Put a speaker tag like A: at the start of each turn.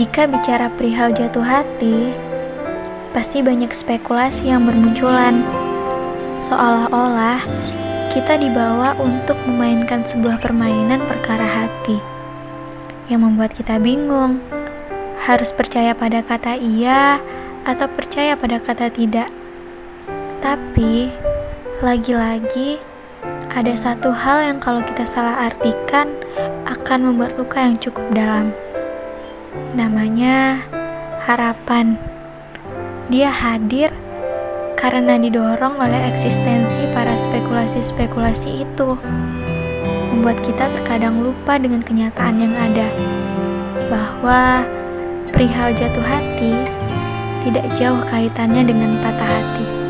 A: Jika bicara perihal jatuh hati, pasti banyak spekulasi yang bermunculan. Seolah-olah kita dibawa untuk memainkan sebuah permainan perkara hati yang membuat kita bingung. Harus percaya pada kata iya atau percaya pada kata tidak. Tapi lagi-lagi ada satu hal yang kalau kita salah artikan akan membuat luka yang cukup dalam. Namanya harapan. Dia hadir karena didorong oleh eksistensi para spekulasi-spekulasi itu. Membuat kita terkadang lupa dengan kenyataan yang ada. Bahwa perihal jatuh hati tidak jauh kaitannya dengan patah hati.